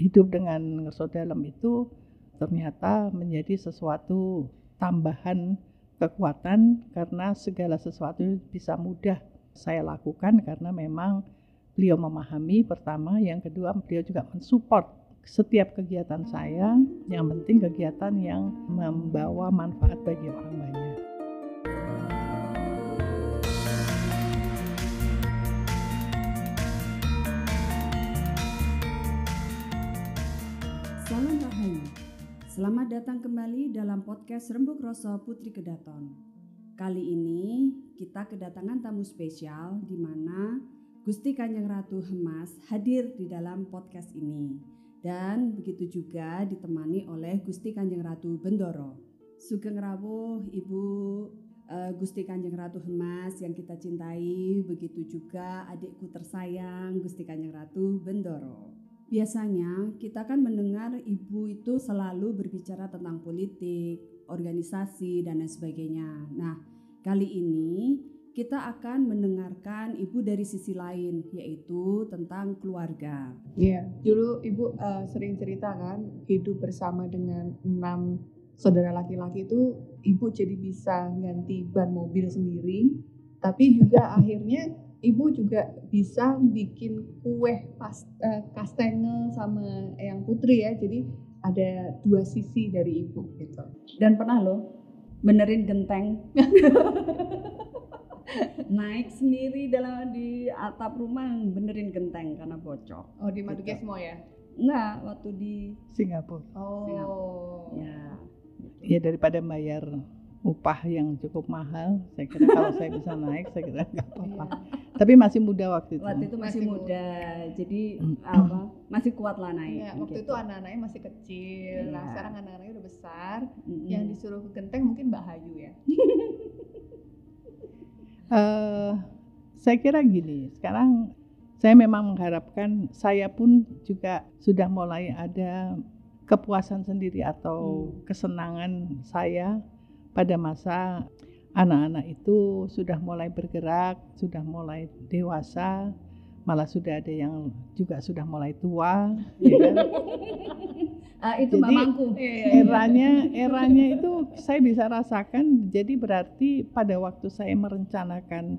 hidup dengan ngerso dalam itu ternyata menjadi sesuatu tambahan kekuatan karena segala sesuatu bisa mudah saya lakukan karena memang beliau memahami pertama, yang kedua beliau juga mensupport setiap kegiatan saya, yang penting kegiatan yang membawa manfaat bagi orang banyak. Selamat datang kembali dalam podcast Rembuk Rosso Putri Kedaton. Kali ini kita kedatangan tamu spesial di mana Gusti Kanjeng Ratu Hemas hadir di dalam podcast ini. Dan begitu juga ditemani oleh Gusti Kanjeng Ratu Bendoro. Sugeng Rawuh Ibu uh, Gusti Kanjeng Ratu Hemas yang kita cintai, begitu juga adikku tersayang Gusti Kanjeng Ratu Bendoro. Biasanya kita kan mendengar ibu itu selalu berbicara tentang politik, organisasi, dan lain sebagainya. Nah, kali ini kita akan mendengarkan ibu dari sisi lain, yaitu tentang keluarga. Iya, dulu ibu uh, sering cerita kan, hidup bersama dengan enam saudara laki-laki itu, ibu jadi bisa ganti ban mobil sendiri, tapi juga akhirnya ibu juga bisa bikin kue pas, uh, kastengel sama yang putri ya. Jadi ada dua sisi dari ibu gitu. Dan pernah loh benerin genteng. Naik sendiri dalam di atap rumah benerin genteng karena bocor. Oh di Madukesmo gitu. ya? Enggak waktu di Singapura. Oh. Singapura. ya ya daripada bayar upah yang cukup mahal. Saya kira kalau saya bisa naik, saya kira nggak apa-apa. Iya. Tapi masih muda waktu itu. Waktu itu masih, masih muda, muda. jadi apa? Masih kuat lah naik. Ya, waktu gitu. itu anak-anaknya masih kecil. Ya. Nah sekarang anak-anaknya udah besar. Mm. Yang disuruh ke genteng mungkin Mbak Hayu ya. uh, saya kira gini. Sekarang saya memang mengharapkan saya pun juga sudah mulai ada kepuasan sendiri atau hmm. kesenangan saya pada masa anak-anak itu sudah mulai bergerak, sudah mulai dewasa, malah sudah ada yang juga sudah mulai tua, ya kan? Uh, itu jadi mamangku. Iya. eranya eranya itu saya bisa rasakan jadi berarti pada waktu saya merencanakan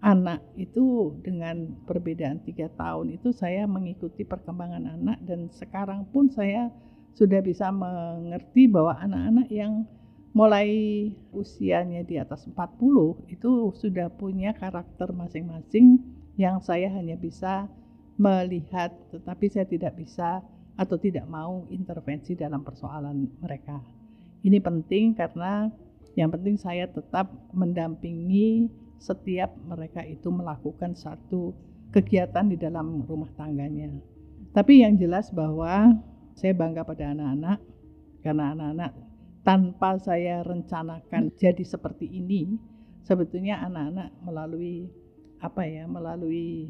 anak itu dengan perbedaan tiga tahun itu saya mengikuti perkembangan anak dan sekarang pun saya sudah bisa mengerti bahwa anak-anak yang mulai usianya di atas 40 itu sudah punya karakter masing-masing yang saya hanya bisa melihat tetapi saya tidak bisa atau tidak mau intervensi dalam persoalan mereka. Ini penting karena yang penting saya tetap mendampingi setiap mereka itu melakukan satu kegiatan di dalam rumah tangganya. Tapi yang jelas bahwa saya bangga pada anak-anak karena anak-anak tanpa saya rencanakan jadi seperti ini, sebetulnya anak-anak melalui apa ya, melalui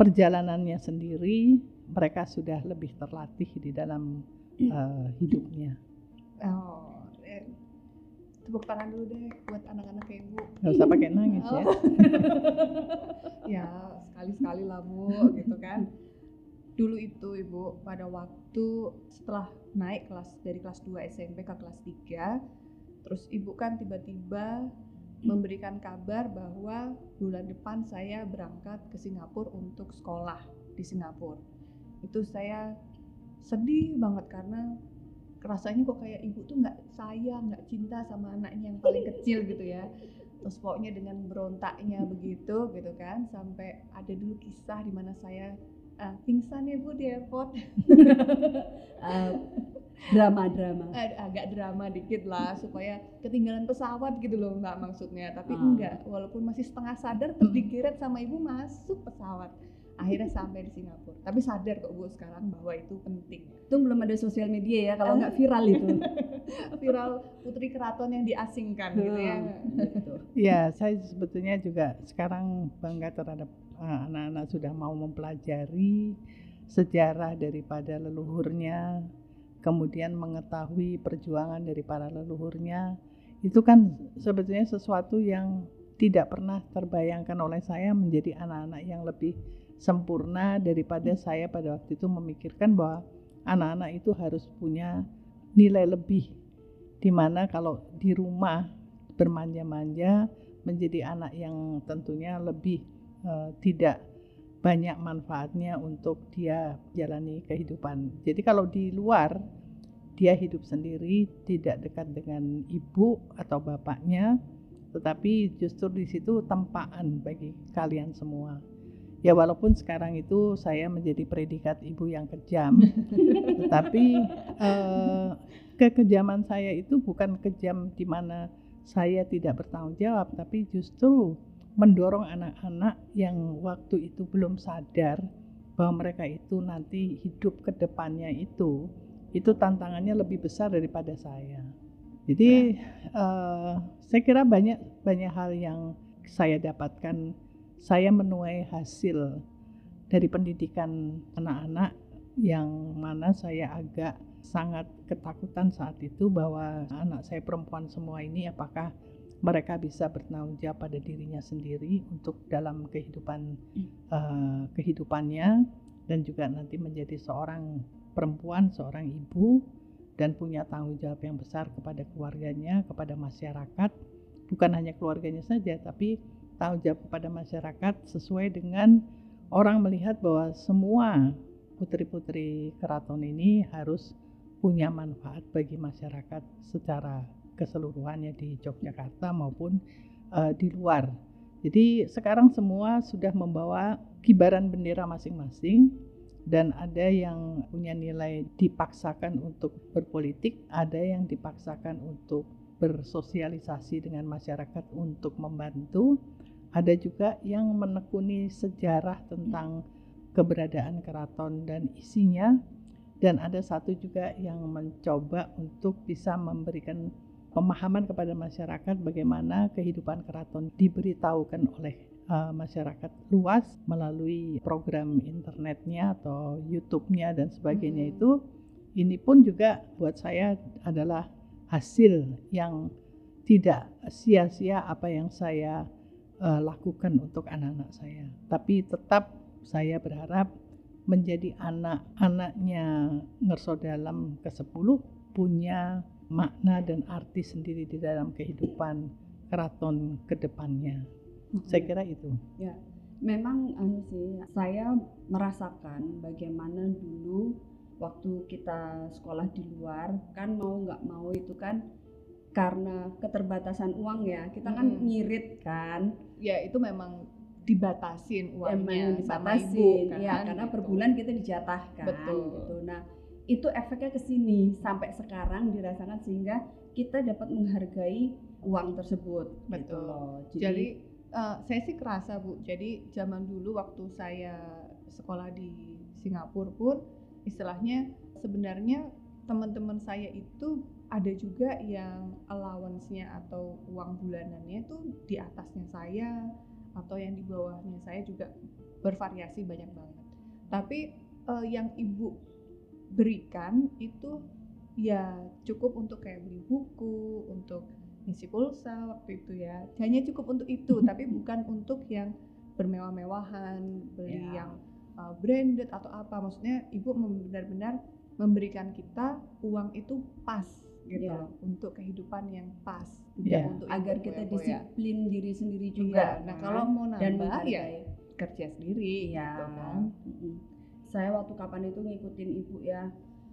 perjalanannya sendiri, mereka sudah lebih terlatih di dalam uh, hidupnya. Oh, eh, tepuk tangan dulu deh buat anak-anak ibu. Gak usah pakai nangis ya. oh. ya. ya sekali-sekali lah bu, gitu kan dulu itu ibu pada waktu setelah naik kelas dari kelas 2 SMP ke kelas 3 terus ibu kan tiba-tiba memberikan kabar bahwa bulan depan saya berangkat ke Singapura untuk sekolah di Singapura. Itu saya sedih banget karena rasanya kok kayak ibu tuh nggak sayang nggak cinta sama anaknya yang paling kecil gitu ya. Terus pokoknya dengan berontaknya begitu gitu kan sampai ada dulu kisah di mana saya uh, pingsan ya bu di airport. Uh, drama-drama. Uh, agak drama dikit lah supaya ketinggalan pesawat gitu loh nggak maksudnya. Tapi uh. enggak walaupun masih setengah sadar terdigeret sama ibu masuk pesawat. Akhirnya sampai di Singapura. Tapi sadar kok bu sekarang bahwa itu penting. Itu belum ada sosial media ya kalau nggak viral itu. Viral putri keraton yang diasingkan gitu ya. Gitu. ya saya sebetulnya juga sekarang bangga terhadap anak-anak sudah mau mempelajari sejarah daripada leluhurnya, kemudian mengetahui perjuangan dari para leluhurnya, itu kan sebetulnya sesuatu yang tidak pernah terbayangkan oleh saya menjadi anak-anak yang lebih sempurna daripada saya pada waktu itu memikirkan bahwa anak-anak itu harus punya nilai lebih di mana kalau di rumah bermanja-manja menjadi anak yang tentunya lebih uh, tidak banyak manfaatnya untuk dia jalani kehidupan. Jadi kalau di luar dia hidup sendiri, tidak dekat dengan ibu atau bapaknya, tetapi justru di situ tempaan bagi kalian semua. Ya walaupun sekarang itu saya menjadi predikat ibu yang kejam, tetapi eh, kekejaman saya itu bukan kejam di mana saya tidak bertanggung jawab, tapi justru mendorong anak-anak yang waktu itu belum sadar bahwa mereka itu nanti hidup ke depannya itu itu tantangannya lebih besar daripada saya. Jadi uh, saya kira banyak banyak hal yang saya dapatkan. Saya menuai hasil dari pendidikan anak-anak yang mana saya agak sangat ketakutan saat itu bahwa anak saya perempuan semua ini apakah mereka bisa bertanggung jawab pada dirinya sendiri untuk dalam kehidupan uh, kehidupannya dan juga nanti menjadi seorang perempuan, seorang ibu dan punya tanggung jawab yang besar kepada keluarganya, kepada masyarakat, bukan hanya keluarganya saja, tapi tanggung jawab kepada masyarakat sesuai dengan orang melihat bahwa semua putri-putri keraton ini harus punya manfaat bagi masyarakat secara keseluruhannya di Yogyakarta maupun uh, di luar. Jadi sekarang semua sudah membawa kibaran bendera masing-masing dan ada yang punya nilai dipaksakan untuk berpolitik, ada yang dipaksakan untuk bersosialisasi dengan masyarakat untuk membantu, ada juga yang menekuni sejarah tentang keberadaan keraton dan isinya dan ada satu juga yang mencoba untuk bisa memberikan pemahaman kepada masyarakat bagaimana kehidupan keraton diberitahukan oleh uh, masyarakat luas melalui program internetnya atau YouTube-nya dan sebagainya hmm. itu ini pun juga buat saya adalah hasil yang tidak sia-sia apa yang saya uh, lakukan untuk anak-anak saya tapi tetap saya berharap menjadi anak-anaknya ngerso dalam ke-10 punya makna dan arti sendiri di dalam kehidupan keraton ke depannya. Hmm. Saya kira itu. Ya, memang anu sih, saya merasakan bagaimana dulu waktu kita sekolah di luar kan mau nggak mau itu kan karena keterbatasan uang ya kita kan hmm. ngirit kan ya itu memang dibatasin uangnya Emang dibatasin, sama ibu kan, ya karena gitu. per bulan kita dijatahkan betul gitu nah itu efeknya ke sini. Sampai sekarang dirasakan sehingga kita dapat menghargai uang tersebut. Gitu betul. gitu loh. jadi, jadi uh, saya sih kerasa bu. Jadi zaman dulu waktu saya sekolah di Singapura pun istilahnya sebenarnya teman-teman saya itu ada juga yang allowance-nya atau uang bulanannya itu di atasnya saya atau yang di bawahnya saya juga bervariasi banyak banget. Tapi uh, yang ibu berikan itu ya cukup untuk kayak beli buku, untuk ngisi pulsa waktu itu ya. Hanya cukup untuk itu, tapi bukan untuk yang bermewah-mewahan, beli yeah. yang uh, branded atau apa. Maksudnya ibu benar-benar memberikan kita uang itu pas gitu yeah. loh, untuk kehidupan yang pas, tidak yeah. untuk agar kita ya. disiplin ya. diri sendiri juga. Iya. Nah, kalau mau nambah Dan ya kerja sendiri ya. gitu kan saya waktu kapan itu ngikutin ibu ya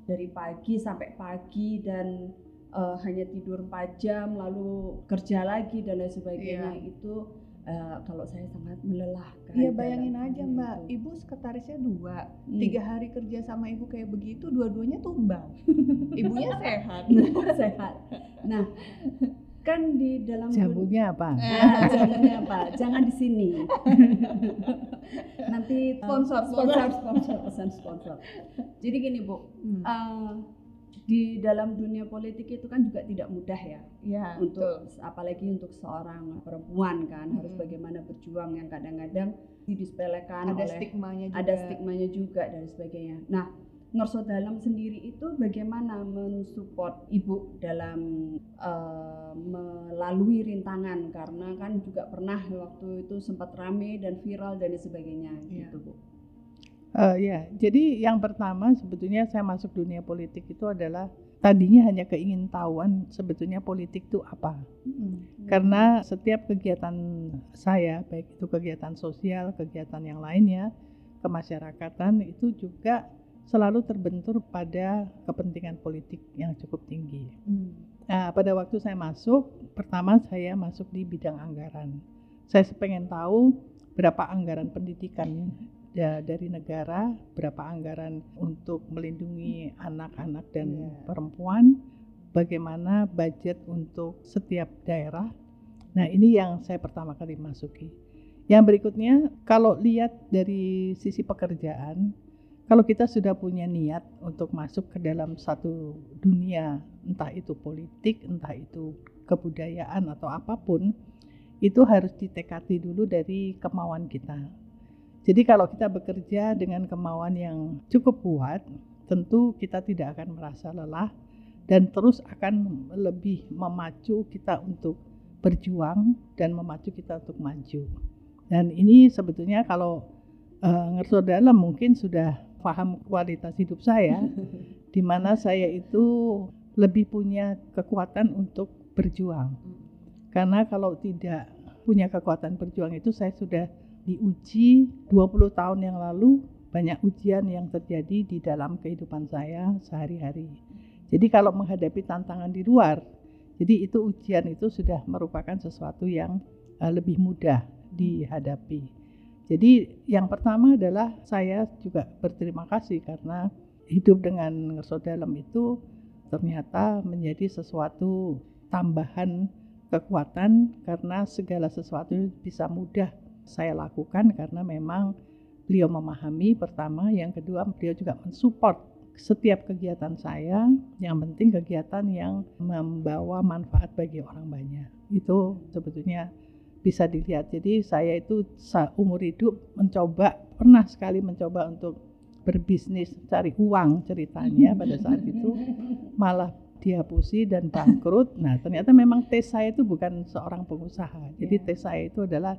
dari pagi sampai pagi dan uh, hanya tidur 4 jam lalu kerja lagi dan lain sebagainya yeah. itu uh, kalau saya sangat melelahkan. Iya bayangin aja mbak, itu. ibu sekretarisnya dua, hmm. tiga hari kerja sama ibu kayak begitu, dua-duanya tumbang. Ibunya sehat. sehat. Nah kan di dalam jamunya apa? Nah, jamunya apa? Jangan di sini. Nanti sponsor, sponsor, sponsor, pesan sponsor. Jadi gini bu, hmm. uh, di dalam dunia politik itu kan juga tidak mudah ya. Ya. Untuk betul. apalagi untuk seorang perempuan kan hmm. harus bagaimana berjuang yang kadang-kadang disepelekan ada oleh stigmanya juga. ada stigmanya juga dan sebagainya. Nah Ngerso Dalam sendiri itu bagaimana mensupport ibu dalam uh, melalui rintangan karena kan juga pernah waktu itu sempat rame dan viral dan sebagainya ya. gitu bu. Eh, ya, jadi yang pertama sebetulnya saya masuk dunia politik itu adalah tadinya hanya keingintahuan sebetulnya politik itu apa. Karena setiap kegiatan saya, baik itu kegiatan sosial, kegiatan yang lainnya, kemasyarakatan itu juga selalu terbentur pada kepentingan politik yang cukup tinggi. Hmm. Nah, pada waktu saya masuk, pertama saya masuk di bidang anggaran. Saya pengen tahu berapa anggaran pendidikan ya, dari negara, berapa anggaran untuk melindungi anak-anak dan Iya. perempuan, bagaimana budget untuk setiap daerah. Nah, ini yang saya pertama kali masuki. Yang berikutnya, kalau lihat dari sisi pekerjaan, kalau kita sudah punya niat untuk masuk ke dalam satu dunia, entah itu politik, entah itu kebudayaan atau apa pun, itu harus ditekati dulu dari kemauan kita. Jadi kalau kita bekerja dengan kemauan yang cukup kuat, tentu kita tidak akan merasa lelah dan terus akan lebih memacu kita untuk berjuang dan memacu kita untuk maju. Dan ini sebetulnya kalau uh, ngerso dalam mungkin sudah paham kualitas hidup saya, di mana saya itu lebih punya kekuatan untuk berjuang. Karena kalau tidak punya kekuatan berjuang itu saya sudah diuji 20 tahun yang lalu banyak ujian yang terjadi di dalam kehidupan saya sehari-hari. Jadi kalau menghadapi tantangan di luar, jadi itu ujian itu sudah merupakan sesuatu yang uh, lebih mudah dihadapi. Jadi yang pertama adalah saya juga berterima kasih karena hidup dengan ngerso dalam itu ternyata menjadi sesuatu tambahan kekuatan karena segala sesuatu bisa mudah saya lakukan karena memang beliau memahami pertama, yang kedua beliau juga mensupport setiap kegiatan saya, yang penting kegiatan yang membawa manfaat bagi orang banyak. Itu sebetulnya bisa dilihat. Jadi saya itu umur hidup mencoba, pernah sekali mencoba untuk berbisnis, cari uang ceritanya pada saat itu, malah dihapusi dan bangkrut. Nah ternyata memang tes saya itu bukan seorang pengusaha. Jadi tes saya itu adalah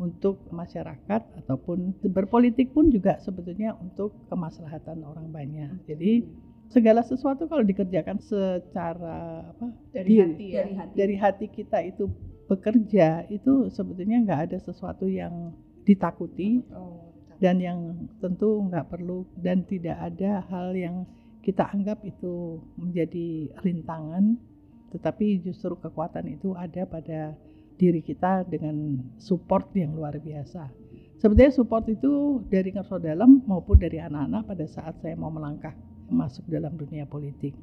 untuk masyarakat ataupun berpolitik pun juga sebetulnya untuk kemaslahatan orang banyak. Jadi segala sesuatu kalau dikerjakan secara apa dari hati ya dari hati. dari hati kita itu bekerja itu sebetulnya nggak ada sesuatu yang ditakuti oh, dan yang tentu nggak perlu dan tidak ada hal yang kita anggap itu menjadi rintangan tetapi justru kekuatan itu ada pada diri kita dengan support yang luar biasa. Sebetulnya support itu dari ngerso dalam maupun dari anak-anak pada saat saya mau melangkah masuk dalam dunia politik.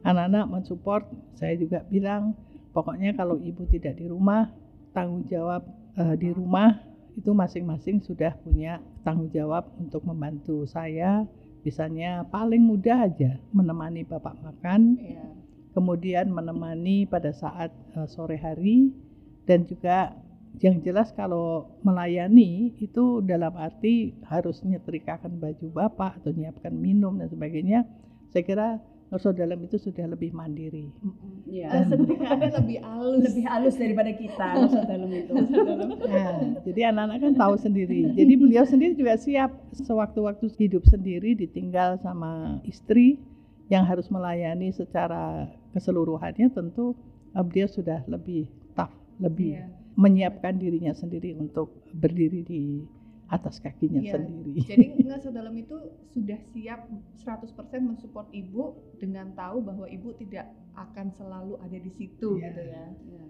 Anak-anak mensupport, saya juga bilang pokoknya kalau ibu tidak di rumah, tanggung jawab uh, di rumah itu masing-masing sudah punya tanggung jawab untuk membantu saya. Misalnya paling mudah aja menemani bapak makan, Iya. kemudian menemani pada saat uh, sore hari dan juga yang jelas kalau melayani itu dalam arti harus nyetrikakan baju bapak atau nyiapkan minum dan sebagainya saya kira ngerso dalam itu sudah lebih mandiri Iya. Dan setrikaannya lebih halus. lebih halus daripada kita Nurse dalam itu. nah, jadi anak-anak kan tahu sendiri jadi beliau sendiri juga siap sewaktu-waktu hidup sendiri ditinggal sama istri yang harus melayani secara keseluruhannya tentu uh, beliau sudah lebih tough lebih Iya. Menyiapkan dirinya sendiri untuk berdiri di atas kakinya Iya. sendiri. Jadi nggak dalam itu sudah siap 100% mensupport ibu dengan tahu bahwa ibu tidak akan selalu ada di situ Iya. gitu ya. Iya.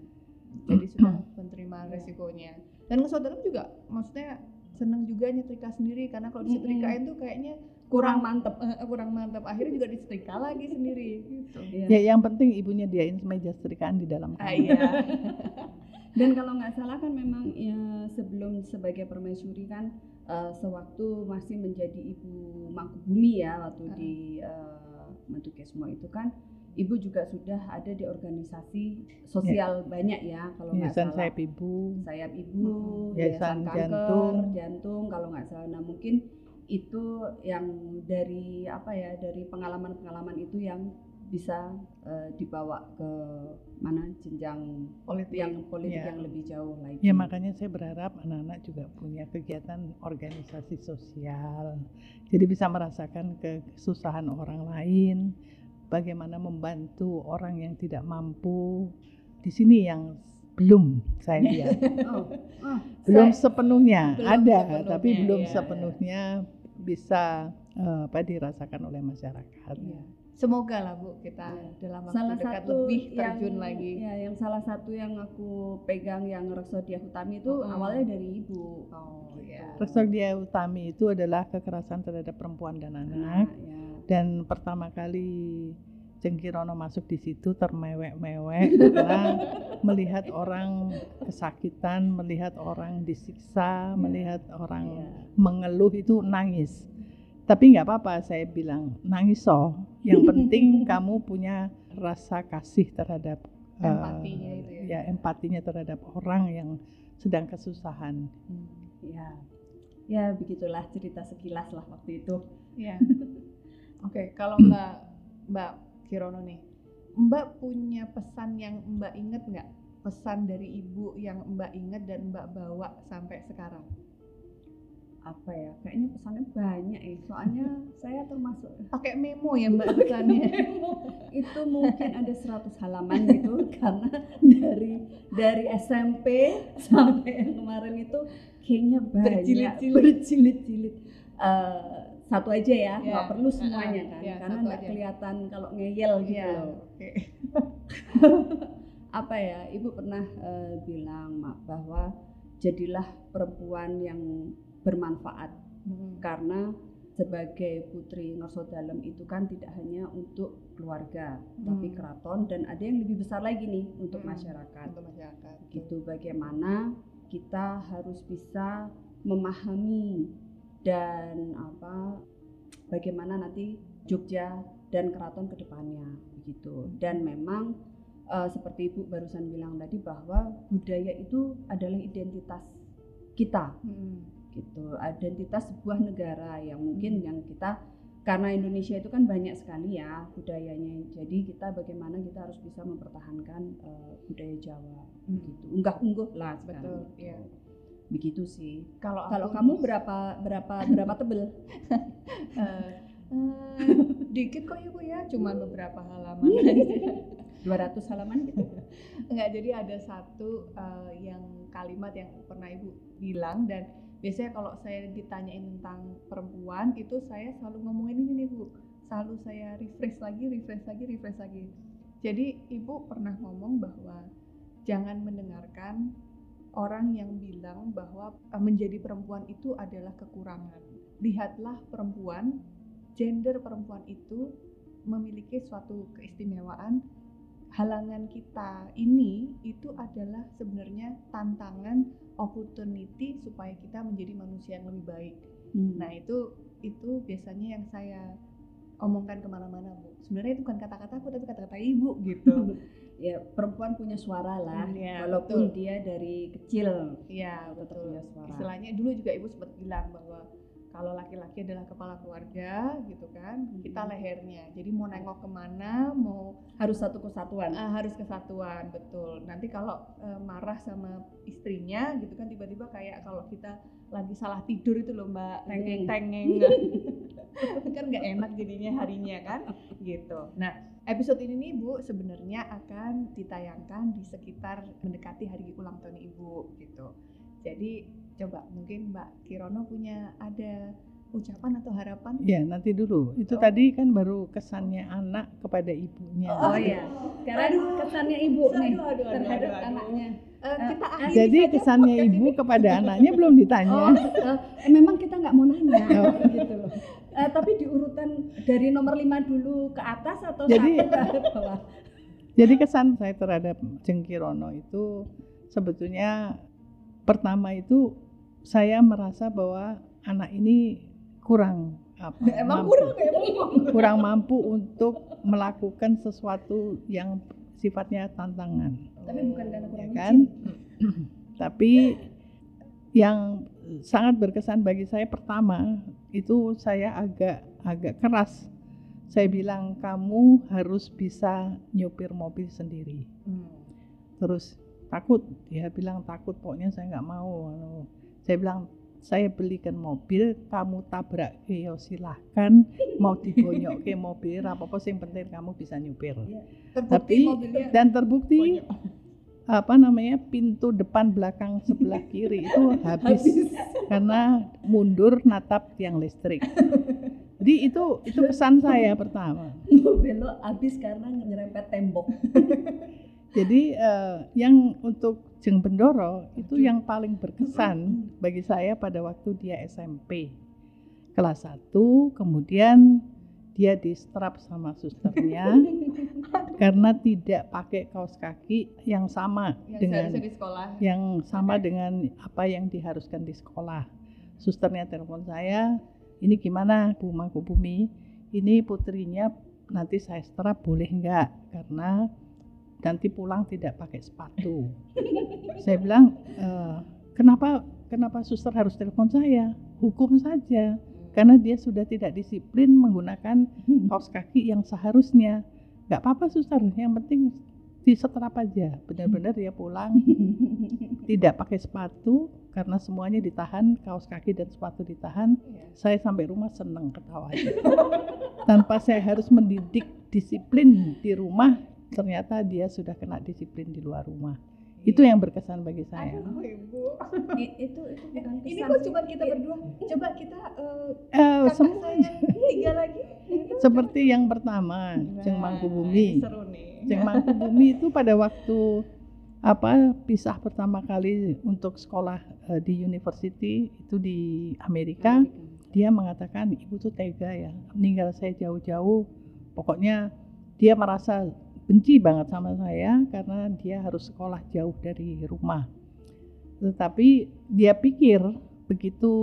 Jadi sudah menerima resikonya. Dan nggak dalam juga maksudnya senang juga nyetrika sendiri karena kalau disetrikain tuh kayaknya Kurang mantep. eh, kurang mantap. Akhirnya juga disetrika lagi sendiri gitu. Iya. Ya, yang penting ibunya diain meja setrikaan di dalam Ah, kamar. iya. Dan kalau nggak salah kan memang ya sebelum sebagai permaisuri kan eh, sewaktu masih menjadi ibu Mangkubumi ya waktu Ah. di uh, Madukesmo itu kan ibu juga sudah ada di organisasi sosial banyak ya kalau nggak salah. sayap ibu. sayap ibu, yayasan Yayasan kanker, jantung. jantung, kalau nggak salah. Nah mungkin itu yang dari apa ya dari pengalaman-pengalaman itu yang bisa eh, dibawa ke mana jenjang politik yang politik Ya. yang lebih jauh lagi. Ya makanya saya berharap anak-anak juga punya kegiatan organisasi sosial. Jadi bisa merasakan kesusahan orang lain, bagaimana membantu orang yang tidak mampu. Di sini yang belum saya lihat. Oh, oh, belum saya- sepenuhnya Belum ada, sepenuhnya, tapi belum iya. sepenuhnya bisa eh, apa dirasakan oleh masyarakat. Iya. Semoga lah Bu kita Iya. dalam waktu salah dekat satu lebih yang, terjun lagi. Ya, yang salah satu yang aku pegang yang Reksodia Hutami itu Mm-mm. awalnya dari ibu. Oh ya. Reksodia Utami itu adalah kekerasan terhadap perempuan dan anak. Nah, ya. dan pertama kali Cengkirono masuk di situ termewek-mewek karena melihat orang kesakitan, melihat orang disiksa, melihat orang Iya. mengeluh itu nangis. Tapi nggak apa-apa, saya bilang nangis so. Yang penting kamu punya rasa kasih terhadap eh, Empatinya itu ya. ya empatinya terhadap orang yang sedang kesusahan. Hmm. ya. Ya, begitulah cerita sekilas lah waktu itu. Iya. Oke, kalau Mbak Mbak Kirono nih, Mbak punya pesan yang Mbak inget nggak? Pesan dari ibu yang Mbak inget dan Mbak bawa sampai sekarang? Apa ya? Kayaknya pesannya banyak ya. Soalnya saya termasuk Pakai memo ya Mbak pesannya. itu mungkin ada 100 halaman gitu karena dari dari SMP sampai yang kemarin itu kayaknya banyak Berjilid-jilid. berjilid-jilid. Eh, satu aja ya, Ya, nggak perlu uh-uh, semuanya kan, ya, karena nggak kelihatan kalau ngeyel gitu Iya. loh. Oke. Apa ya, ibu pernah eh, bilang Mak, bahwa jadilah perempuan yang bermanfaat Hmm. karena sebagai putri Ngerso Dalem itu kan tidak hanya untuk keluarga, tapi Hmm. keraton dan ada yang lebih besar lagi nih untuk Hmm. masyarakat. Untuk masyarakat. Gitu bagaimana kita harus bisa memahami dan apa bagaimana nanti Jogja dan keraton ke depannya begitu. Dan memang eh, seperti Ibu barusan bilang tadi bahwa budaya itu adalah identitas kita Hmm. Gitu identitas sebuah negara yang mungkin yang kita karena Indonesia itu kan banyak sekali ya budayanya jadi kita bagaimana kita harus bisa mempertahankan eh, budaya Jawa Hmm. gitu unggah ungguh lah Betul. sekarang Iya. begitu sih Kalau kalau kamu berapa berapa berapa tebel eh, dikit kok ibu ya, cuman beberapa halaman. 200 halaman gitu Enggak, jadi ada satu eh, yang kalimat yang pernah ibu bilang dan biasanya kalau saya ditanyain tentang perempuan itu saya selalu ngomongin ini nih bu, selalu saya refresh lagi, refresh lagi, refresh lagi. Jadi ibu pernah ngomong bahwa jangan mendengarkan orang yang bilang bahwa eh, menjadi perempuan itu adalah kekurangan. Lihatlah perempuan, gender perempuan itu memiliki suatu keistimewaan halangan kita ini itu adalah sebenarnya tantangan opportunity supaya kita menjadi manusia yang lebih baik. Hmm. Nah itu itu biasanya yang saya omongkan ke mana-mana bu. Sebenarnya itu bukan kata-kata aku tapi kata-kata ibu gitu. ya perempuan punya suara lah Iya, walaupun betul. dia dari kecil Iya betul. punya suara Istilahnya dulu juga ibu sempat bilang bahwa kalau laki-laki adalah kepala keluarga gitu kan, kita Mhm. lehernya. Jadi mau nengok ke mana, mau harus satu kesatuan. Ah, harus kesatuan betul. Nanti kalau eh, marah sama istrinya gitu kan tiba-tiba kayak kalau kita lagi salah tidur itu loh mbak. Tengeng. tengeng. Kan nggak enak jadinya harinya kan? Gitu. Nah episode ini nih bu sebenarnya akan ditayangkan di sekitar mendekati hari ulang tahun ibu gitu. Jadi coba mungkin mbak Kirono punya ada ucapan atau harapan Ya nanti dulu. Itu Oh. tadi kan baru kesannya anak kepada ibunya. Oh iya, sekarang kesannya ibu nih Aduh, aduh, aduh, terhadap aduh, aduh. anaknya. Eh, kita akhiri Jadi kesannya ibu ini. kepada anaknya belum ditanya. Oh, eh, eh, memang kita nggak mau nanya Oh. gitu loh. Eh, tapi diurutan dari nomor lima dulu ke atas atau Jadi- satu ke bawah? Jadi kesan saya terhadap Jengkirono itu sebetulnya pertama itu saya merasa bahwa anak ini kurang apa, Emang mampu, kurang ya emang kurang mampu untuk melakukan sesuatu yang sifatnya tantangan, Tapi bukan karena ya kurang kan? Tapi yang sangat berkesan bagi saya pertama itu saya agak agak keras saya bilang kamu harus bisa nyupir mobil sendiri. Hmm. Terus takut, dia bilang takut, pokoknya saya nggak mau. Saya bilang saya belikan mobil, kamu tabrak ke ya silahkan, mau dibonyok ke mobil, apa apa yang penting kamu bisa nyupir. Terbukti Tapi mobilnya dan terbukti bonyok. apa namanya pintu depan belakang sebelah kiri itu habis, karena mundur natap tiang listrik. Jadi itu itu pesan saya pertama. belok habis karena nyerempet tembok. Jadi eh, yang untuk Jeng Bendoro itu yang paling berkesan bagi saya pada waktu dia SMP kelas 1 kemudian dia di strap sama susternya karena tidak pakai kaos kaki yang sama yang dengan di sekolah. yang sama dengan apa yang diharuskan di sekolah. Susternya telepon saya, ini gimana Bu Mangkubumi? Ini putrinya nanti saya strap boleh enggak? Karena nanti pulang tidak pakai sepatu. saya bilang, "Eh, kenapa kenapa suster harus telepon saya? Hukum saja. Karena dia sudah tidak disiplin menggunakan kaos kaki yang seharusnya. Nggak apa-apa suster, yang penting di setrap aja. Benar-benar dia pulang tidak pakai sepatu karena semuanya ditahan kaos kaki dan sepatu ditahan Iya. saya sampai rumah seneng ketawa aja tanpa saya harus mendidik disiplin di rumah ternyata dia sudah kena disiplin di luar rumah. Itu yang berkesan bagi saya. Aduh, Ibu. Itu itu bukan Ini kok cuma kita berdua. Coba kita eh, Eh, kakak semua. saya tiga lagi. seperti yang pertama Jeng Nah, Mangkubumi Seru nih. Jeng Mangkubumi itu pada waktu apa pisah pertama kali untuk sekolah eh, di university itu di Amerika dia mengatakan ibu tuh tega ya meninggal saya jauh-jauh. Pokoknya dia merasa benci banget sama saya karena dia harus sekolah jauh dari rumah. Tetapi dia pikir begitu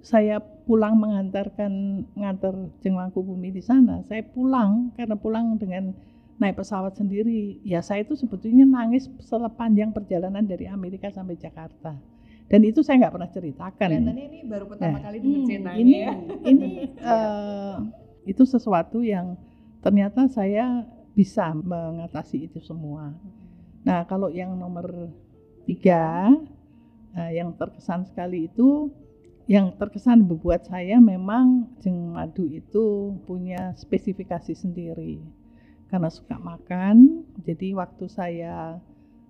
saya pulang mengantarkan mengantar Jeng Mangkubumi di sana saya pulang karena pulang dengan naik pesawat sendiri. Ya saya itu sebetulnya nangis sepanjang perjalanan dari Amerika sampai Jakarta. Dan itu saya nggak pernah ceritakan. Kelihatannya ini baru pertama Nah, kali dengar hmm, ceritanya ini ya. ini eh, itu sesuatu yang ternyata saya bisa mengatasi itu semua. Nah kalau yang nomor tiga eh, yang terkesan sekali itu yang terkesan membuat saya memang jeng madu itu punya spesifikasi sendiri karena suka makan jadi waktu saya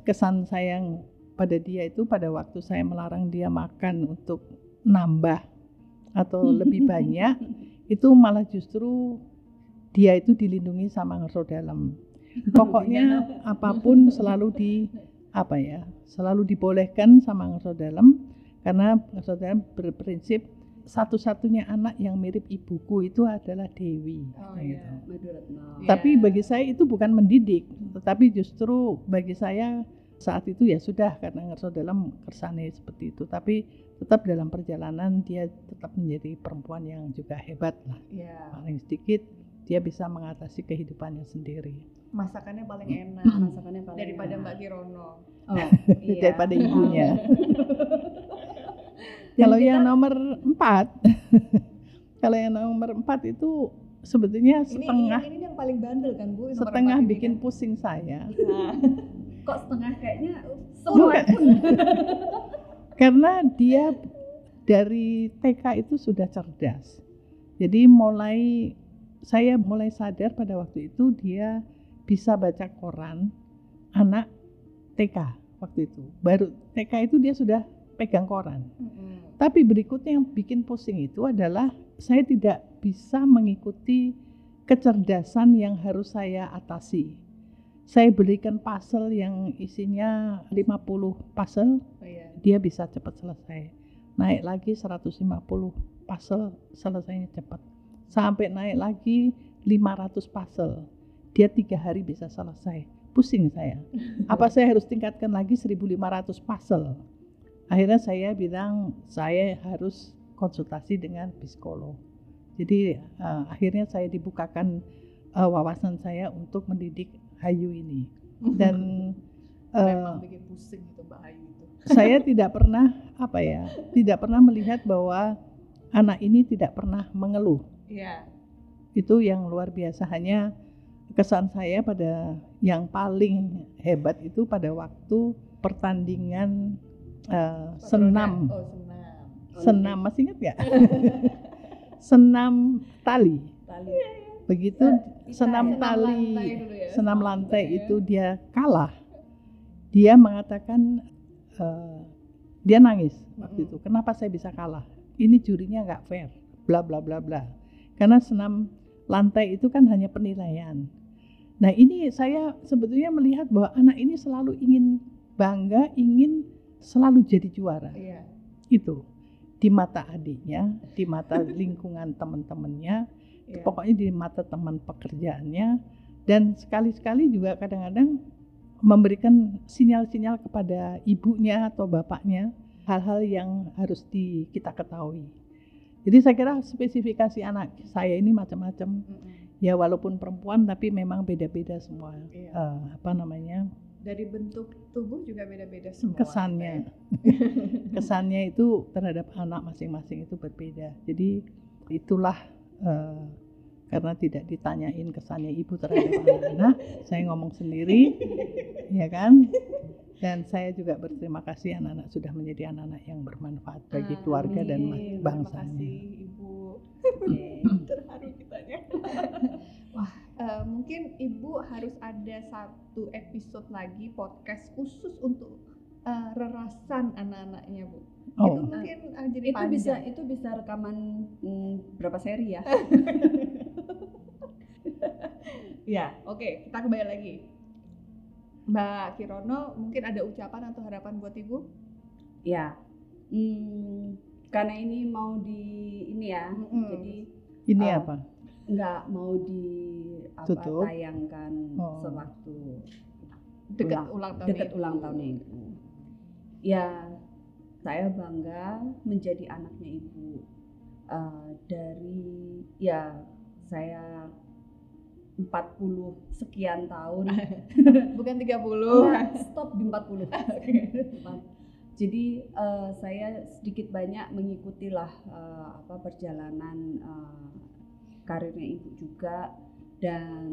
kesan sayang pada dia itu pada waktu saya melarang dia makan untuk nambah atau lebih banyak itu malah justru dia itu dilindungi sama ngerso dalam pokoknya apa pun selalu di apa ya selalu dibolehkan sama ngerso dalam karena ngerso dalam berprinsip satu-satunya anak yang mirip ibuku itu adalah Dewi Oh, gitu. iya. Maduratno. Iya. Tapi bagi saya itu bukan mendidik, tetapi justru bagi saya saat itu ya sudah karena ngerso dalam kersane seperti itu. Tapi tetap dalam perjalanan dia tetap menjadi perempuan yang juga hebat lah. Iya. Paling sedikit dia bisa mengatasi kehidupannya sendiri Masakannya paling enak Masakannya paling daripada enak. Mbak Kirono. Oh, Iya. daripada ibunya. Kalau kita- yang nomor empat, kalau yang nomor empat itu sebetulnya Ini, setengah ini, ini yang paling bandel kan Bu? nomor setengah ini bikin kan? pusing saya. Nah, kok setengah kayaknya semua Karena dia dari TK itu sudah cerdas. Jadi mulai saya mulai sadar pada waktu itu dia bisa baca koran anak TK waktu itu. Baru TK itu dia sudah pegang koran. mm-mm. Tapi berikutnya yang bikin pusing itu adalah saya tidak bisa mengikuti kecerdasan yang harus saya atasi. Saya belikan puzzle yang isinya 50 puzzle, Oh, iya. dia bisa cepat selesai. Naik lagi 150 puzzle, selesainya cepat. Sampai naik lagi 500 puzzle, dia tiga hari bisa selesai. Pusing saya. Apa saya harus tingkatkan lagi 1500 puzzle? Akhirnya saya bilang saya harus konsultasi dengan psikolog. Jadi eh, akhirnya saya dibukakan eh, wawasan saya untuk mendidik Hayu ini. Dan memang bikin pusing itu Mbak Ayu itu. saya tidak pernah apa ya, tidak pernah melihat bahwa anak ini tidak pernah mengeluh. Iya. itu yang luar biasa hanya kesan saya pada yang paling hebat itu pada waktu pertandingan eh, senam Oh, senam. senam masih ingat nggak senam tali Tali. begitu senam Senam tali lantai ya, senam lantai ya. itu dia kalah dia mengatakan eh, dia nangis waktu Mm-mm. itu kenapa saya bisa kalah ini jurinya nggak fair bla bla bla bla karena senam lantai itu kan hanya penilaian nah ini saya sebetulnya melihat bahwa anak ini selalu ingin bangga ingin selalu jadi juara Iya. itu di mata adiknya di mata lingkungan teman-temannya iya. pokoknya di mata teman pekerjaannya dan sekali-sekali juga kadang-kadang memberikan sinyal-sinyal kepada ibunya atau bapaknya hal-hal yang harus di, kita ketahui. Jadi saya kira spesifikasi anak saya ini macam-macam ya walaupun perempuan tapi memang beda-beda semua Iya. Eh, apa namanya Dari bentuk tubuh juga beda-beda semua. kesannya kesannya itu terhadap anak masing-masing itu berbeda. Jadi itulah eh, karena tidak ditanyain kesannya ibu terhadap anak-anak, saya ngomong sendiri, ya kan? Dan saya juga berterima kasih anak-anak sudah menjadi anak-anak yang bermanfaat bagi keluarga dan Amin. bangsanya. Terima kasih Ibu. Terharu kitanya. Wah, eh, mungkin Ibu harus ada satu episode lagi podcast khusus untuk eh, rerasan anak-anaknya, Bu. Itu Oh, mungkin eh, jadi Itu bisa panjang. itu bisa rekaman mm, berapa seri ya? Ya, oke, kita kembali lagi. Mbak Kirono, mungkin ada ucapan atau harapan buat Ibu? ya. Hmm, karena ini mau di ini ya. Mm-mm. Jadi ini Oh. apa? nggak mau di apa Tutup. tayangkan Oh. sewaktu Dekat Ulang- ulang tahun dekat ulang tahunnya ibu. Ya, saya bangga menjadi anaknya ibu. Eh, dari ya saya 40 sekian tahun. Bukan 30. Enggak, stop di 40. Jadi eh, saya sedikit banyak mengikutilah eh, apa perjalanan eh, karirnya ibu juga dan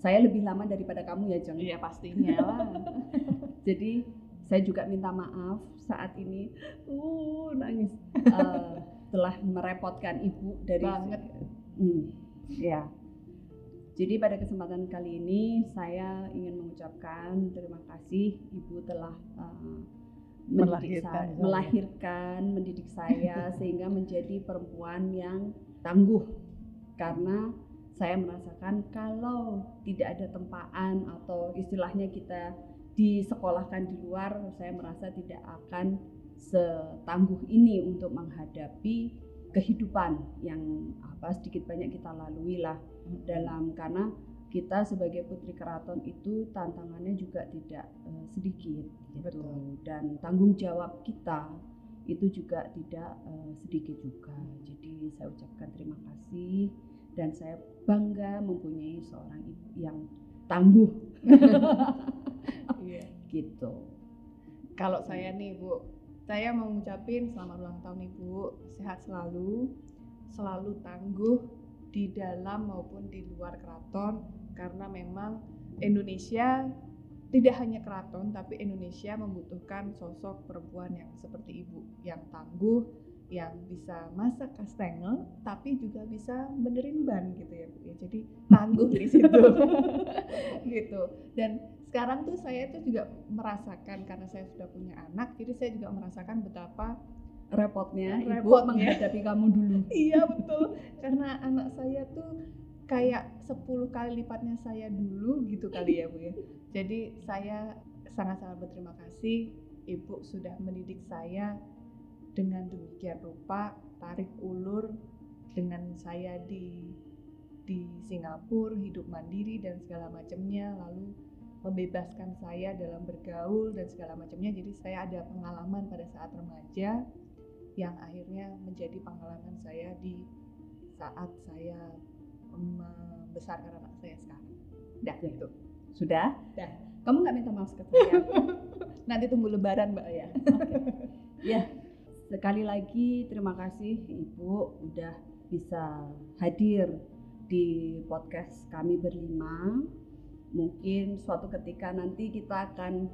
saya lebih lama daripada kamu ya Jeng. Iya, pastinya lah. Jadi saya juga minta maaf saat ini, uh nangis Eh, telah merepotkan ibu dari Banget. Hmm, ya. Jadi pada kesempatan kali ini saya ingin mengucapkan terima kasih ibu telah eh, mendidik Melahirkan saya, saya. melahirkan, mendidik saya sehingga menjadi perempuan yang tangguh karena saya merasakan kalau tidak ada tempaan atau istilahnya kita disekolahkan di luar, saya merasa tidak akan setangguh ini untuk menghadapi kehidupan yang apa sedikit banyak kita lalui lah dalam karena kita sebagai putri keraton itu tantangannya juga tidak eh, sedikit gitu. Betul. dan tanggung jawab kita itu juga tidak eh, sedikit juga. Jadi saya ucapkan terima kasih dan saya bangga mempunyai seorang ibu yang tangguh. Iya. gitu. Kalau saya nih Bu, saya mau ngucapin selamat ulang tahun Ibu, sehat selalu, selalu tangguh di dalam maupun di luar keraton karena memang Indonesia tidak hanya keraton tapi Indonesia membutuhkan sosok perempuan yang seperti Ibu yang tangguh, yang bisa masak kastengel tapi juga bisa benerin ban gitu ya Bu ya. Jadi tangguh di situ. gitu. Dan sekarang tuh saya tuh juga merasakan karena saya sudah punya anak, jadi saya juga merasakan betapa repotnya ibu Repotnya. menghadapi kamu dulu iya betul karena anak saya tuh kayak 10 kali lipatnya saya dulu gitu kali ya Bu ya. Jadi saya sangat-sangat berterima kasih Ibu sudah mendidik saya dengan demikian rupa tarik ulur dengan saya di di Singapura hidup mandiri dan segala macamnya lalu membebaskan saya dalam bergaul dan segala macamnya jadi saya ada pengalaman pada saat remaja yang akhirnya menjadi pengalaman saya di saat saya membesarkan anak saya sekarang. Dah Ya. gitu. sudah Dah. kamu nggak minta maaf ke saya Nanti tunggu lebaran Mbak ya. ya sekali lagi terima kasih ibu udah bisa hadir di podcast kami berlima. Mungkin suatu ketika nanti kita akan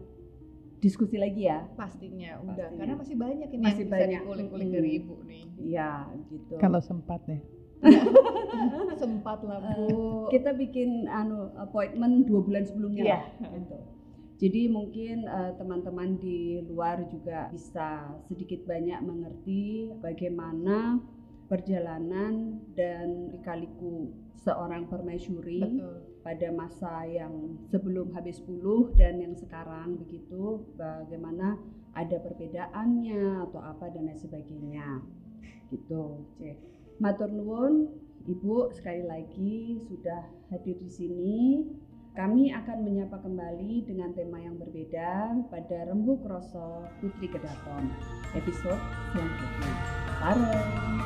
diskusi lagi ya. Pastinya udah Pastinya. karena masih banyak ini Masih yang banyak. bisa dikulik-kulik dari ibu nih. Iya, gitu. Kalau sempat ya. Sempat lah bu. kita bikin anu appointment dua bulan sebelumnya Iya. lah, gitu. Jadi mungkin eh, teman-teman di luar juga bisa sedikit banyak mengerti bagaimana perjalanan dan likaliku seorang permaisuri Betul. Pada masa yang sebelum HB10 dan yang sekarang begitu bagaimana ada perbedaannya atau apa dan lain sebagainya gitu cek matur nuwun ibu sekali lagi sudah hadir di sini kami akan menyapa kembali dengan tema yang berbeda pada Rembuk Roso Putri Kedaton episode selanjutnya. Bareng.